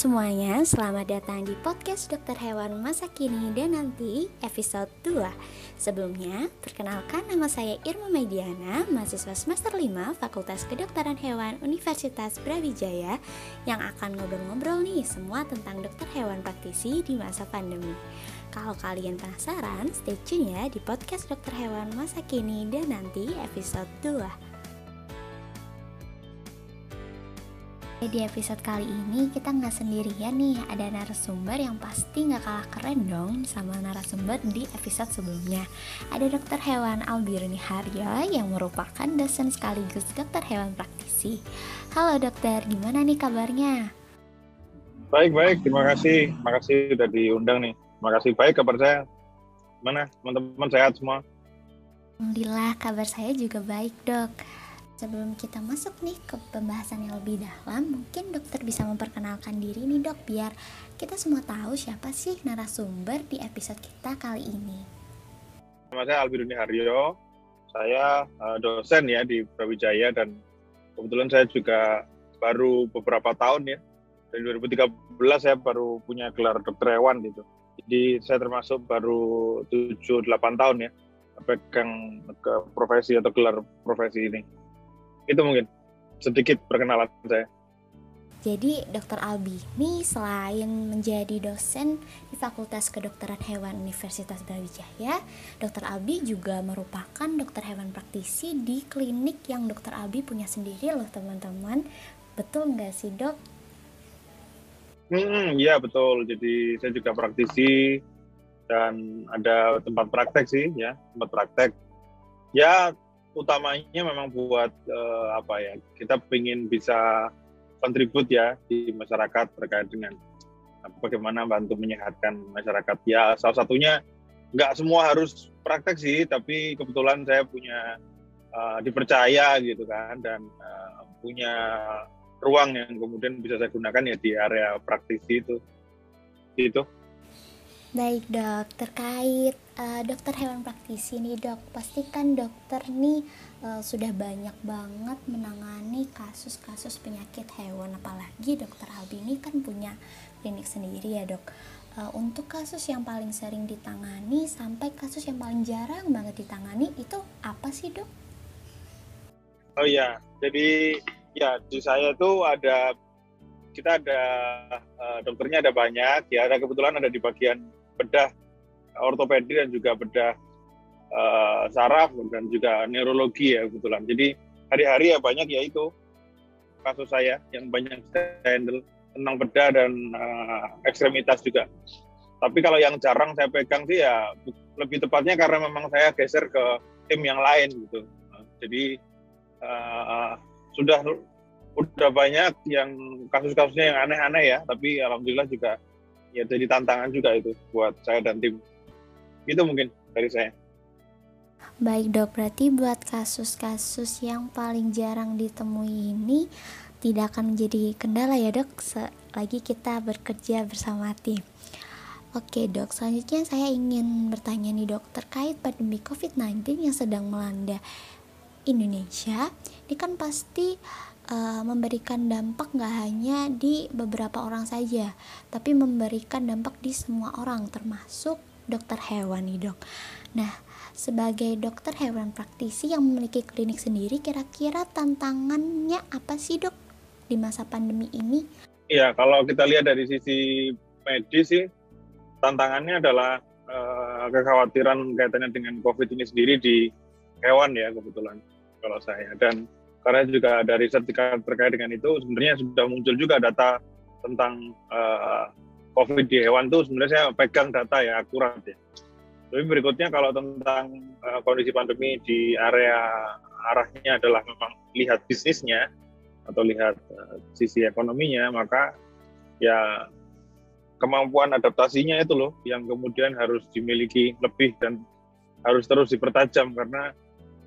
semuanya, selamat datang di podcast Dokter Hewan Masa Kini dan nanti episode 2 Sebelumnya, perkenalkan nama saya Irma Mediana, mahasiswa semester 5 Fakultas Kedokteran Hewan Universitas Brawijaya Yang akan ngobrol-ngobrol nih semua tentang dokter hewan praktisi di masa pandemi. Kalau kalian penasaran, stay tune ya di podcast Dokter Hewan Masa Kini dan nanti episode 2 Di episode kali ini kita nggak sendirian nih, ada narasumber yang pasti nggak kalah keren dong sama narasumber di episode sebelumnya. Ada dokter hewan Albiruni Haryo yang merupakan dosen sekaligus dokter hewan praktisi. Halo dokter, gimana nih kabarnya? Baik baik, terima kasih, terima kasih sudah diundang nih. Terima kasih baik kabar saya. Mana teman-teman sehat semua? Alhamdulillah kabar saya juga baik dok. Sebelum kita masuk nih ke pembahasan yang lebih dalam, mungkin dokter bisa memperkenalkan diri nih dok, biar kita semua tahu siapa sih narasumber di episode kita kali ini. Nama saya Albiruni Haryo, saya uh, dosen ya di Brawijaya dan kebetulan saya juga baru beberapa tahun ya, dari 2013 saya baru punya gelar dokter hewan gitu. Jadi saya termasuk baru 7-8 tahun ya, pegang ke profesi atau gelar profesi ini itu mungkin sedikit perkenalan saya. Jadi Dr. Albi ini selain menjadi dosen di Fakultas Kedokteran Hewan Universitas Brawijaya, Dr. Albi juga merupakan dokter hewan praktisi di klinik yang Dr. Albi punya sendiri loh teman-teman. Betul nggak sih dok? Hmm, iya betul. Jadi saya juga praktisi dan ada tempat praktek sih ya, tempat praktek. Ya utamanya memang buat uh, apa ya kita ingin bisa kontribut ya di masyarakat terkait dengan bagaimana bantu menyehatkan masyarakat. Ya salah satunya nggak semua harus praktek sih tapi kebetulan saya punya uh, dipercaya gitu kan dan uh, punya ruang yang kemudian bisa saya gunakan ya di area praktisi itu. Itu Baik dok, terkait uh, dokter hewan praktisi nih dok, pastikan dokter nih uh, sudah banyak banget menangani kasus-kasus penyakit hewan, apalagi dokter Albi ini kan punya klinik sendiri ya dok. Uh, untuk kasus yang paling sering ditangani sampai kasus yang paling jarang banget ditangani itu apa sih dok? Oh iya, jadi ya di saya tuh ada kita ada uh, dokternya ada banyak ya, ada kebetulan ada di bagian bedah ortopedi dan juga bedah uh, saraf dan juga neurologi ya kebetulan. Jadi hari-hari ya banyak ya itu kasus saya yang banyak saya handle tentang bedah dan uh, ekstremitas juga. Tapi kalau yang jarang saya pegang sih ya lebih tepatnya karena memang saya geser ke tim yang lain gitu. jadi uh, sudah udah banyak yang kasus-kasusnya yang aneh-aneh ya, tapi alhamdulillah juga ya jadi tantangan juga itu buat saya dan tim itu mungkin dari saya Baik dok, berarti buat kasus-kasus yang paling jarang ditemui ini tidak akan menjadi kendala ya dok selagi kita bekerja bersama tim. Oke dok, selanjutnya saya ingin bertanya nih dok terkait pandemi COVID-19 yang sedang melanda Indonesia. Ini kan pasti uh, memberikan dampak nggak hanya di beberapa orang saja, tapi memberikan dampak di semua orang, termasuk dokter hewan nih dok. Nah, sebagai dokter hewan praktisi yang memiliki klinik sendiri, kira-kira tantangannya apa sih dok di masa pandemi ini? Iya, kalau kita lihat dari sisi medis sih, tantangannya adalah uh, kekhawatiran kaitannya dengan COVID ini sendiri di hewan ya kebetulan kalau saya dan karena juga ada riset terkait dengan itu sebenarnya sudah muncul juga data tentang uh, COVID di hewan itu sebenarnya saya pegang data ya akurat ya. Tapi berikutnya kalau tentang uh, kondisi pandemi di area arahnya adalah memang lihat bisnisnya atau lihat uh, sisi ekonominya maka ya kemampuan adaptasinya itu loh yang kemudian harus dimiliki lebih dan harus terus dipertajam karena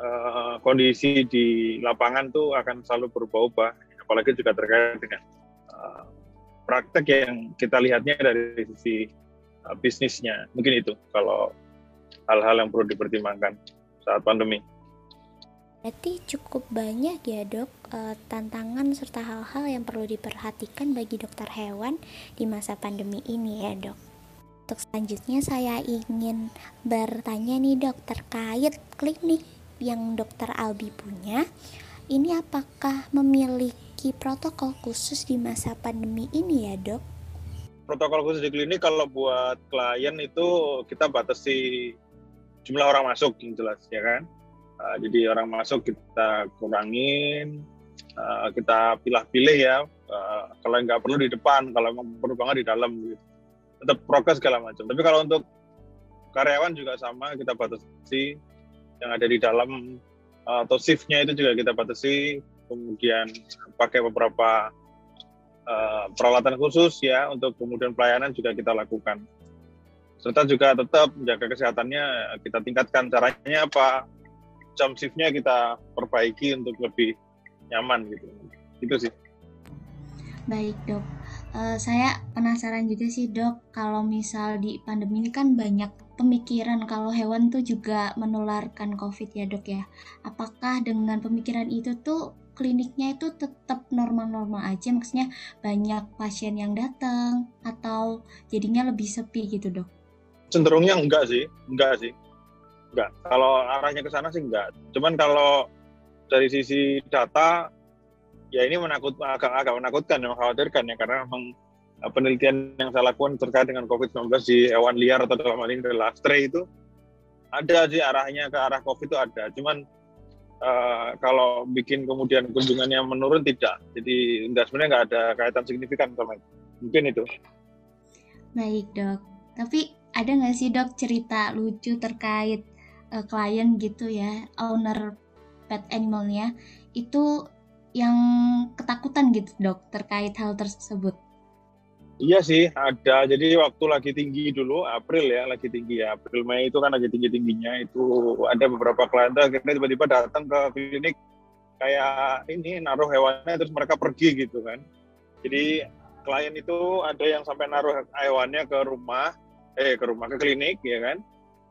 uh, kondisi di lapangan tuh akan selalu berubah-ubah, apalagi juga terkait dengan uh, praktek yang kita lihatnya dari sisi uh, bisnisnya. Mungkin itu kalau hal-hal yang perlu dipertimbangkan saat pandemi. Berarti cukup banyak ya dok eh, tantangan serta hal-hal yang perlu diperhatikan bagi dokter hewan di masa pandemi ini ya dok. Untuk selanjutnya saya ingin bertanya nih dok terkait klinik yang dokter Albi punya. Ini apakah memiliki protokol khusus di masa pandemi ini ya dok? Protokol khusus di klinik kalau buat klien itu kita batasi jumlah orang masuk yang jelas ya kan. Uh, jadi orang masuk kita kurangin, uh, kita pilih-pilih ya. Uh, kalau nggak perlu di depan, kalau perlu banget di dalam gitu. Tetap prokes segala macam. Tapi kalau untuk karyawan juga sama kita batasi yang ada di dalam atau shiftnya itu juga kita batasi. Kemudian pakai beberapa uh, peralatan khusus ya untuk kemudian pelayanan juga kita lakukan. Serta juga tetap menjaga kesehatannya kita tingkatkan caranya apa jam shiftnya kita perbaiki untuk lebih nyaman gitu. Itu sih. Baik dok. Uh, saya penasaran juga sih dok kalau misal di pandemi ini kan banyak pemikiran kalau hewan tuh juga menularkan covid ya dok ya. Apakah dengan pemikiran itu tuh kliniknya itu tetap normal-normal aja maksudnya banyak pasien yang datang atau jadinya lebih sepi gitu dok cenderungnya enggak sih, enggak sih. Enggak. Kalau arahnya ke sana sih enggak. Cuman kalau dari sisi data ya ini menakut agak agak menakutkan yang mengkhawatirkan ya karena memang eh, penelitian yang saya lakukan terkait dengan COVID-19 di hewan liar atau dalam hal ini adalah stray itu ada sih arahnya ke arah COVID itu ada. Cuman uh, kalau bikin kemudian kunjungannya menurun tidak. Jadi sebenarnya enggak ada kaitan signifikan sama itu. Mungkin itu. Baik dok. Tapi ada nggak sih dok cerita lucu terkait uh, klien gitu ya owner pet animalnya itu yang ketakutan gitu dok terkait hal tersebut Iya sih ada. Jadi waktu lagi tinggi dulu April ya lagi tinggi ya. April Mei itu kan lagi tinggi tingginya itu ada beberapa klien akhirnya tiba-tiba datang ke klinik kayak ini naruh hewannya terus mereka pergi gitu kan. Jadi klien itu ada yang sampai naruh hewannya ke rumah eh ke rumah ke klinik ya kan.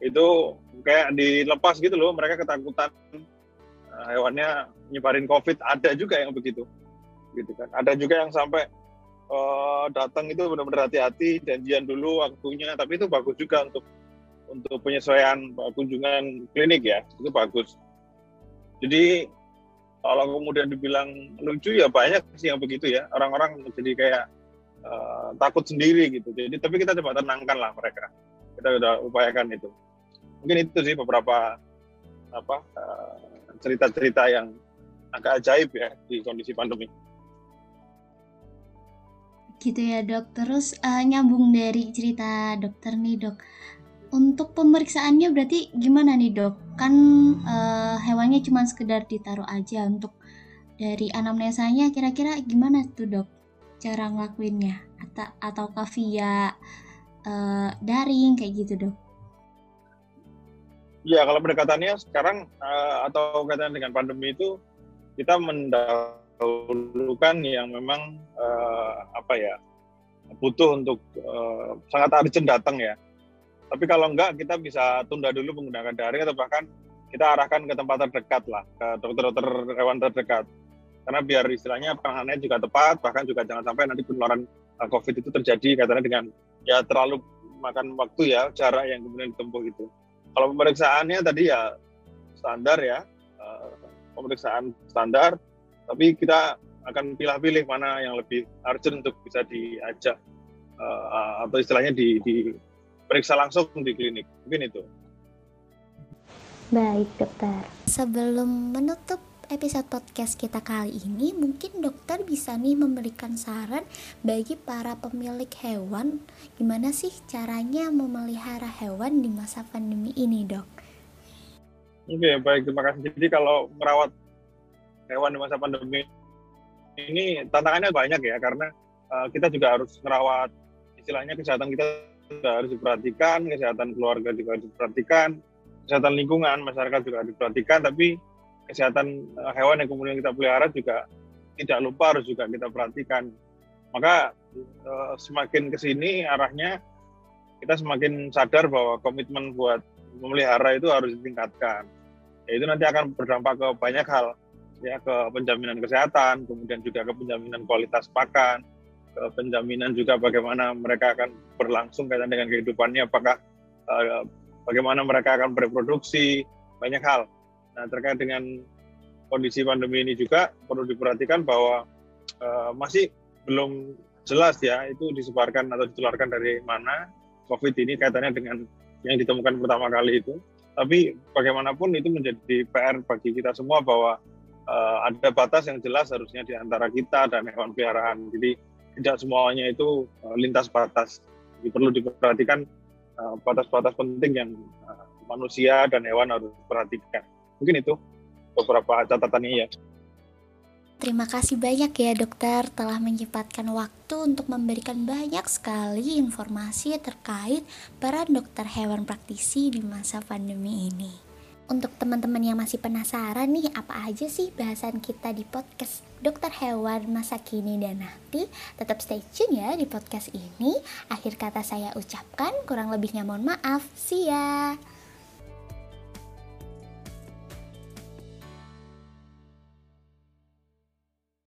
Itu kayak dilepas gitu loh mereka ketakutan. Uh, hewannya nyebarin covid ada juga yang begitu gitu kan. Ada juga yang sampai uh, datang itu benar-benar hati-hati janjian dulu waktunya tapi itu bagus juga untuk untuk penyesuaian kunjungan klinik ya itu bagus jadi kalau kemudian dibilang lucu ya banyak sih yang begitu ya orang-orang jadi kayak uh, takut sendiri gitu. Jadi tapi kita coba tenangkan lah mereka. Kita sudah upayakan itu. Mungkin itu sih beberapa apa cerita eh, cerita-cerita yang agak ajaib ya di kondisi pandemi. Gitu ya dok. Terus uh, nyambung dari cerita dokter nih dok. Untuk pemeriksaannya berarti gimana nih dok? Kan uh, hewannya cuma sekedar ditaruh aja untuk dari anamnesanya kira-kira gimana tuh dok? cara ngelakuinnya atau ataukah uh, daring kayak gitu dok? Ya kalau pendekatannya sekarang uh, atau kaitan dengan pandemi itu kita mendahulukan yang memang uh, apa ya butuh untuk uh, sangat urgent datang ya. Tapi kalau enggak kita bisa tunda dulu menggunakan daring atau bahkan kita arahkan ke tempat terdekat lah ke dokter-dokter hewan terdekat karena biar istilahnya penanganannya juga tepat bahkan juga jangan sampai nanti penularan uh, COVID itu terjadi karena dengan ya terlalu makan waktu ya jarak yang kemudian ditempuh itu. Kalau pemeriksaannya tadi ya standar ya pemeriksaan standar, tapi kita akan pilih-pilih mana yang lebih urgent untuk bisa diajak uh, atau istilahnya di, di periksa langsung di klinik mungkin itu. Baik dokter. Sebelum menutup episode podcast kita kali ini mungkin dokter bisa nih memberikan saran bagi para pemilik hewan gimana sih caranya memelihara hewan di masa pandemi ini dok? Oke baik terima kasih. Jadi kalau merawat hewan di masa pandemi ini tantangannya banyak ya karena uh, kita juga harus merawat istilahnya kesehatan kita juga harus diperhatikan, kesehatan keluarga juga harus diperhatikan, kesehatan lingkungan masyarakat juga harus diperhatikan, tapi kesehatan eh, hewan yang kemudian kita pelihara juga tidak lupa harus juga kita perhatikan. Maka eh, semakin ke sini arahnya kita semakin sadar bahwa komitmen buat memelihara itu harus ditingkatkan. ya itu nanti akan berdampak ke banyak hal ya ke penjaminan kesehatan kemudian juga ke penjaminan kualitas pakan ke penjaminan juga bagaimana mereka akan berlangsung kaitan dengan kehidupannya apakah uh, bagaimana mereka akan bereproduksi banyak hal nah terkait dengan kondisi pandemi ini juga perlu diperhatikan bahwa uh, masih belum jelas ya itu disebarkan atau ditularkan dari mana COVID ini kaitannya dengan yang ditemukan pertama kali itu. Tapi bagaimanapun itu menjadi PR bagi kita semua bahwa uh, ada batas yang jelas harusnya di antara kita dan hewan peliharaan. Jadi tidak semuanya itu uh, lintas batas. Jadi perlu diperhatikan batas batas-batas penting yang uh, manusia dan hewan harus perhatikan. Mungkin itu beberapa catatannya ya. Terima kasih banyak ya dokter telah menyempatkan waktu untuk memberikan banyak sekali informasi terkait peran dokter hewan praktisi di masa pandemi ini. Untuk teman-teman yang masih penasaran nih apa aja sih bahasan kita di podcast dokter hewan masa kini dan nanti tetap stay tune ya di podcast ini. Akhir kata saya ucapkan kurang lebihnya mohon maaf. See ya.